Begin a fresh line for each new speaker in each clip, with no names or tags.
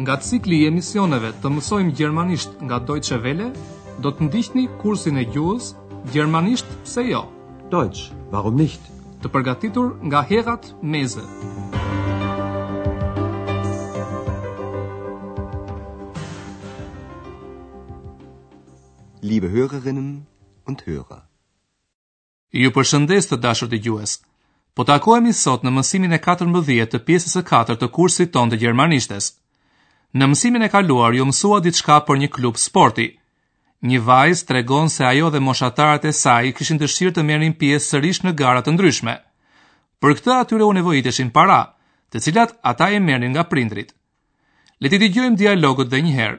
Nga cikli i emisioneve të mësojmë gjermanisht nga Deutsche Welle, do të ndiqni kursin e gjuhës Gjermanisht pse jo?
Deutsch, warum nicht?
Të përgatitur nga Herrad Meese.
Liebe Hörerinnen und Hörer.
Ju përshëndes të dashur dëgjues. Po takohemi sot në mësimin e 14 të pjesës së katërt të kursit tonë të gjermanishtes. Në mësimin e kaluar ju mësuat diçka për një klub sporti. Një vajzë tregon se ajo dhe moshatarët e saj kishin dëshirë të merrnin pjesë sërish në gara të ndryshme. Për këtë atyre u nevojiteshin para, të cilat ata i merrnin nga prindërit. Le t'i dëgjojmë dialogët edhe një herë.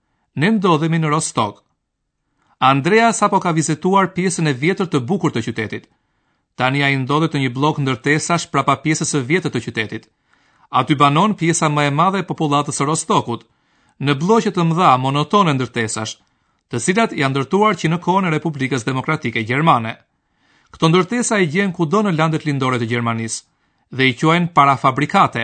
Ne ndodhemi në Rostock. Andrea sapo ka vizituar pjesën e vjetër të bukur të qytetit. Tani ai ndodhet në një bllok ndërtesash prapa pjesës së vjetër të qytetit. Aty banon pjesa më e madhe e popullatës së Rostokut, në blloqe të mëdha monotone ndërtesash, të cilat janë ndërtuar që në kohën e Republikës Demokratike Gjermane. Këto ndërtesa i gjen kudo në landet lindore të Gjermanisë dhe i quajnë parafabrikate,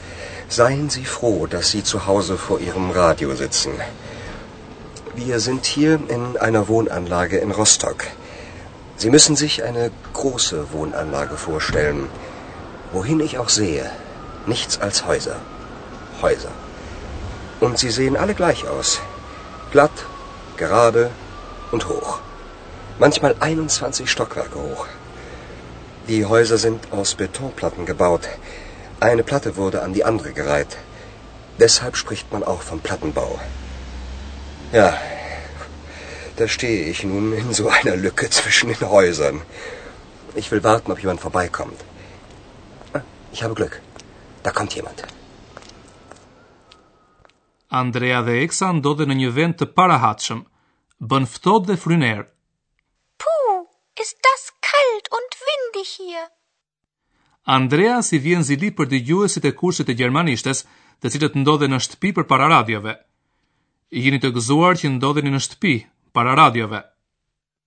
Seien Sie froh, dass Sie zu Hause vor Ihrem Radio sitzen. Wir sind hier in einer Wohnanlage in Rostock. Sie müssen sich eine große Wohnanlage vorstellen. Wohin ich auch sehe, nichts als Häuser. Häuser. Und sie sehen alle gleich aus. Glatt, gerade und hoch. Manchmal 21 Stockwerke hoch. Die Häuser sind aus Betonplatten gebaut. Eine Platte wurde an die andere gereiht. Deshalb spricht man auch vom Plattenbau. Ja, da stehe ich nun in so einer Lücke zwischen den Häusern. Ich will warten, ob jemand vorbeikommt. Ah, ich habe Glück. Da kommt jemand.
Andrea dhe Eksa ndodhe në një vend të parahatshëm. Bën ftohtë dhe fryner.
Puh, ist das kalt und windig hier.
Andreas i vjen zili për dëgjuesit e kursit të gjermanishtes, të cilët ndodhen në shtëpi përpara radiove. Jini të gëzuar që ndodheni në shtëpi, para radiove.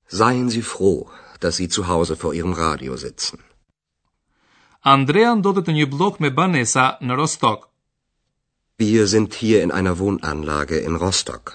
Seien Sie froh, dass Sie zu Hause vor Ihrem Radio sitzen.
Andrea ndodhet në një bllok me banesa në Rostock.
Wir sind hier in einer Wohnanlage in Rostock.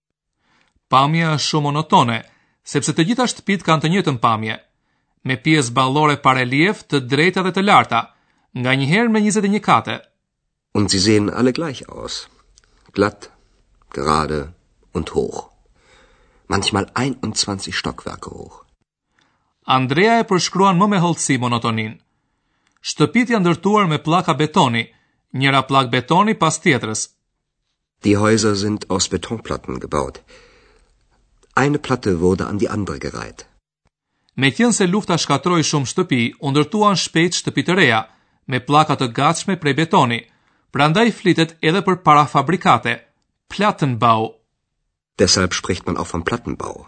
Pamja është shumë monotone, sepse të gjitha shtëpitë kanë të njëjtën pamje, me pjesë ballore pa reliev të drejta dhe të larta, nganjëherë me 21 kate.
Und sie sehen alle gleich aus. Glatt, gerade und hoch. Manchmal 21 Stockwerke hoch.
Andrea e përshkruan më me hollësi monotoninë. Shtëpitë janë ndërtuar me pllaka betoni, njëra pllakë betoni pas tjetrës.
Die Häuser sind aus Betonplatten gebaut. Eine Platte wurde an die andere gereiht.
Meqenëse lufta shkatërroi shumë shtëpi, u ndërtuan shpejt shtëpi të reja, me pllaka të gatshme prej betoni. Prandaj flitet edhe për parafabrikate, Plattenbau.
Deshalb spricht man auch vom Plattenbau.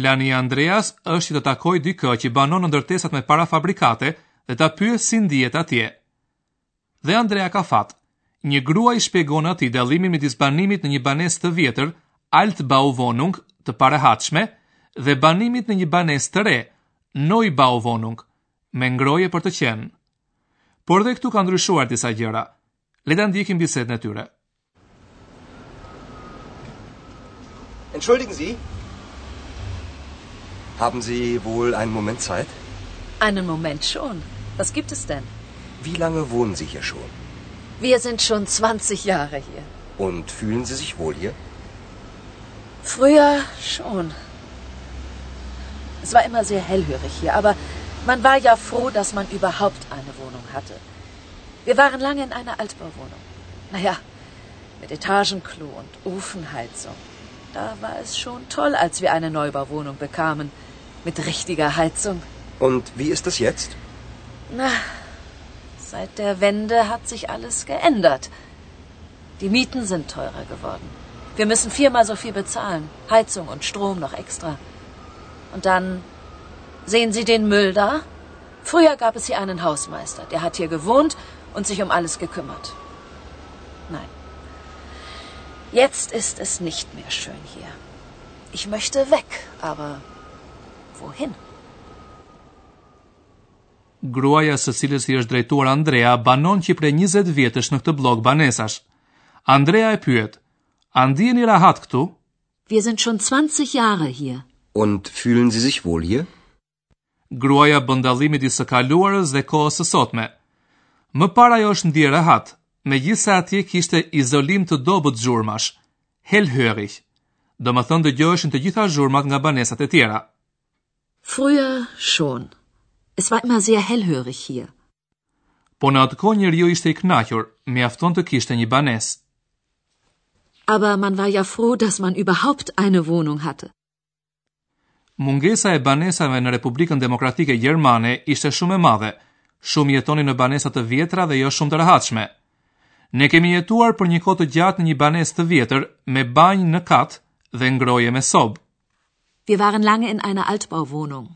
Plani i Andreas është që të takojë dikë që banon në ndërtesat me parafabrikate dhe ta pyesë si ndihet atje. Dhe Andrea ka fat. Një grua i shpjegon atij dallimin midis banimit në një banesë të vjetër, Altbauwohnung, të parahatshme, dhe banimit në një banesë të re, Neubauwohnung, me ngrohje për të qenë. Por dhe këtu kanë ndryshuar disa gjëra. Le ta ndjekim bisedën e tyre.
Entschuldigen Sie? Haben Sie wohl einen Moment Zeit?
Einen Moment schon. Was gibt es denn?
Wie lange wohnen Sie hier schon?
Wir sind schon 20 Jahre hier.
Und fühlen Sie sich wohl hier?
Früher schon. Es war immer sehr hellhörig hier, aber man war ja froh, dass man überhaupt eine Wohnung hatte. Wir waren lange in einer Altbauwohnung. Naja, mit Etagenklo und Ofenheizung. Da war es schon toll, als wir eine Neubauwohnung bekamen. Mit richtiger Heizung.
Und wie ist das jetzt?
Na, seit der Wende hat sich alles geändert. Die Mieten sind teurer geworden. Wir müssen viermal so viel bezahlen. Heizung und Strom noch extra. Und dann sehen Sie den Müll da? Früher gab es hier einen Hausmeister, der hat hier gewohnt und sich um alles gekümmert. Nein, Jetzt ist es nicht mehr schön hier. Ich möchte weg, aber wohin?
Gruaja së cilës i është drejtuar Andrea banon që prej 20 vjetësh në këtë blok banesash. Andrea e pyet: "A ndiheni rahat këtu?"
"Wir sind schon 20 Jahre hier."
"Und fühlen Sie sich wohl hier?"
Gruaja bën dallim midis së kaluarës dhe kohës së sotme. Më parë ajo është ndier rahat, megjithëse atje kishte izolim të dobët zhurmash, hellhörig. Domethënë dëgjoheshin të gjitha zhurmat nga banesat e tjera.
Früher schon. Es war immer sehr hellhörig hier.
Por në atë kohë njeriu ishte i kënaqur, mjafton të kishte një banesë.
Aber man war ja froh, dass man überhaupt eine Wohnung hatte.
Mungesa e banesave në Republikën Demokratike Gjermane ishte shumë e madhe. Shumë jetonin në banesa të vjetra dhe jo shumë të rahatshme. Ne kemi jetuar për një kohë të gjatë në një banesë të vjetër me banjë në kat dhe ngrohje me sobë.
Wir waren lange in einer Altbauwohnung.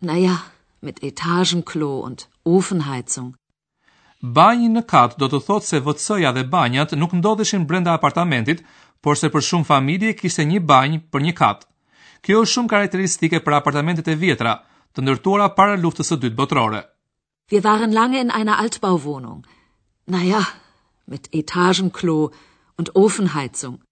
Naja, mit Etagenklo und Ofenheizung.
Banjë në kat do të thotë se WC-ja dhe banjat nuk ndodheshin brenda apartamentit, por se për shumë familje kishte një banjë për një kat. Kjo është shumë karakteristike për apartamentet e vjetra, të ndërtuara para Luftës së Dytë Botërore.
Wir waren lange in einer Altbauwohnung. Naja, mit Etagenklo und Ofenheizung.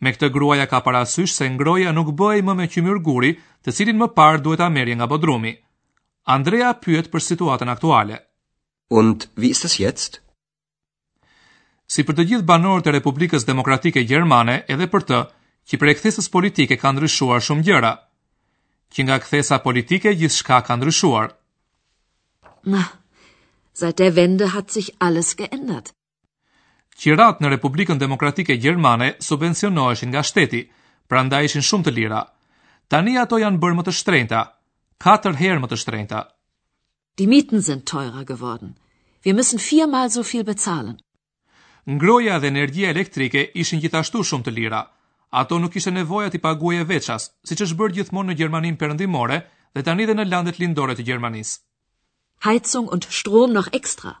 Me këtë gruaja ka parasysh se ngrohja nuk bëhej më me qymyrguri, të cilin më parë duhet ta merrje nga bodrumi. Andrea pyet për situatën aktuale.
Und wie ist es jetzt?
Si për të gjithë banorët e Republikës Demokratike Gjermane, edhe për të, që prej kthesës politike kanë ndryshuar shumë gjëra. Që nga kthesa politike gjithçka ka ndryshuar.
Na, seit der Wende hat sich alles geändert.
Qiratë në Republikën Demokratike Gjermane subvencionoheshin nga shteti, prandaj ishin shumë të lira. Tani ato janë bërë më të shtrenjta, katër herë më të shtrenjta.
Die Mieten sind teurer geworden. Wir müssen viermal so viel bezahlen.
Ngrohja dhe energjia elektrike ishin gjithashtu shumë të lira. Ato nuk ishte nevoja t'i paguaje veças, siç është bërë gjithmonë në Gjermaninë Perëndimore dhe tani dhe në landet lindore të Gjermanisë.
Heizung und Strom noch extra.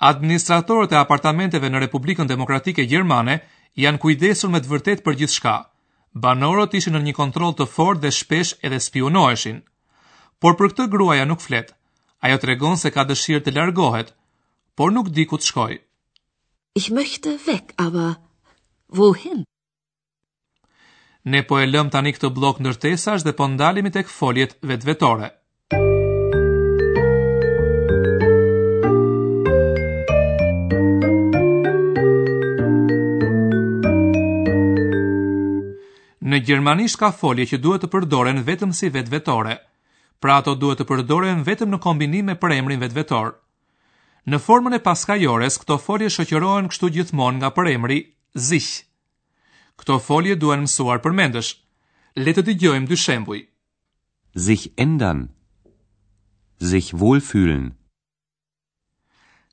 Administratorët e apartamenteve në Republikën Demokratike Gjermane janë kujdesur me të vërtetë për gjithçka. Banorët ishin në një kontroll të fortë dhe shpesh edhe spiunoheshin. Por për këtë gruaja nuk flet. Ajo tregon se ka dëshirë të largohet, por nuk di ku të shkojë.
Ich möchte weg, aber wohin?
Ne po e lëmë tani këtë bllok ndërtesash dhe po ndalemi tek foljet vetvetore. Në gjermanisht ka folje që duhet të përdoren vetëm si vetvetore. Pra ato duhet të përdoren vetëm në kombinim me përemrin vetvetor. Në formën e paskajores këto folje shoqërohen kështu gjithmonë nga përemri sich. Këto folje duhen mësuar përmendësh. Le të dëgjojmë dy shembuj.
Sich ändern. Sich wohlfühlen.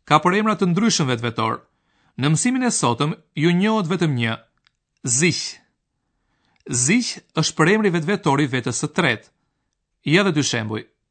Ka përemra të ndryshëm vetvetor. Në mësimin e sotëm ju njohët vetëm një. Sich. Sich është përemri vetvetor i vetës së tretë. Ja dhe dy shembuj.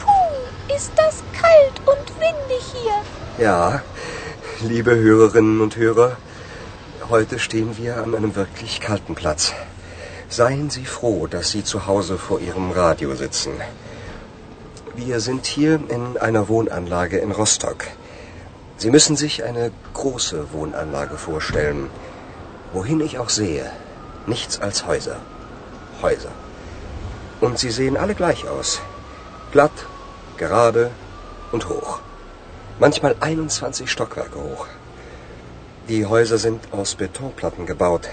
Puh, ist das kalt und windig hier.
Ja, liebe Hörerinnen und Hörer, heute stehen wir an einem wirklich kalten Platz. Seien Sie froh, dass Sie zu Hause vor Ihrem Radio sitzen. Wir sind hier in einer Wohnanlage in Rostock. Sie müssen sich eine große Wohnanlage vorstellen. Wohin ich auch sehe, nichts als Häuser. Häuser. Und sie sehen alle gleich aus. Glatt, gerade und hoch. Manchmal 21 Stockwerke hoch. Die Häuser sind aus Betonplatten gebaut.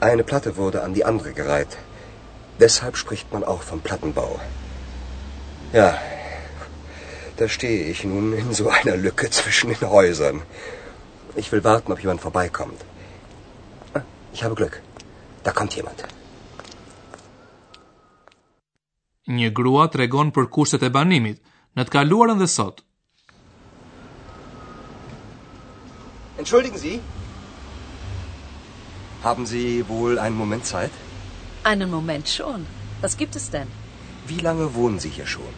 Eine Platte wurde an die andere gereiht. Deshalb spricht man auch vom Plattenbau. Ja, da stehe ich nun in so einer Lücke zwischen den Häusern. Ich will warten, ob jemand vorbeikommt. Ich habe Glück. Da kommt jemand.
Një grua tregon për kushtet e banimit në të kaluarën dhe sot.
Entschuldigen Sie? Haben Sie wohl einen Moment Zeit?
Einen Moment schon. Was gibt es denn?
Wie lange wohnen Sie hier schon?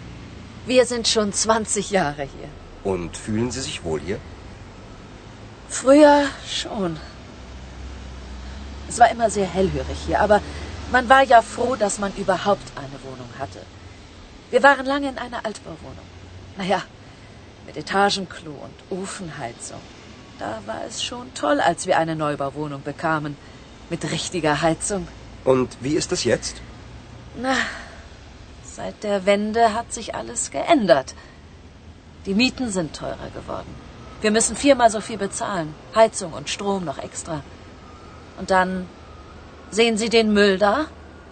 Wir sind schon 20 Jahre hier.
Und fühlen Sie sich wohl hier?
Früher schon. Es war immer sehr hellhörig hier, aber man war ja froh, dass man überhaupt eine Wohnung hatte. Wir waren lange in einer Altbauwohnung. Naja, mit Etagenklo und Ofenheizung. Da war es schon toll, als wir eine Neubauwohnung bekamen. Mit richtiger Heizung.
Und wie ist das jetzt?
Na, Seit der Wende hat sich alles geändert. Die Mieten sind teurer geworden. Wir müssen viermal so viel bezahlen. Heizung und Strom noch extra. Und dann sehen Sie den Müll da?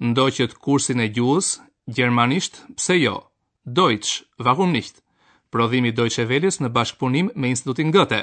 Ndoqët kursin e gjuhës, gjermanisht, pse jo, Deutsch, warum nicht? Prodhim i Deutsche Welle-s në bashkëpunim me Institutin Goethe,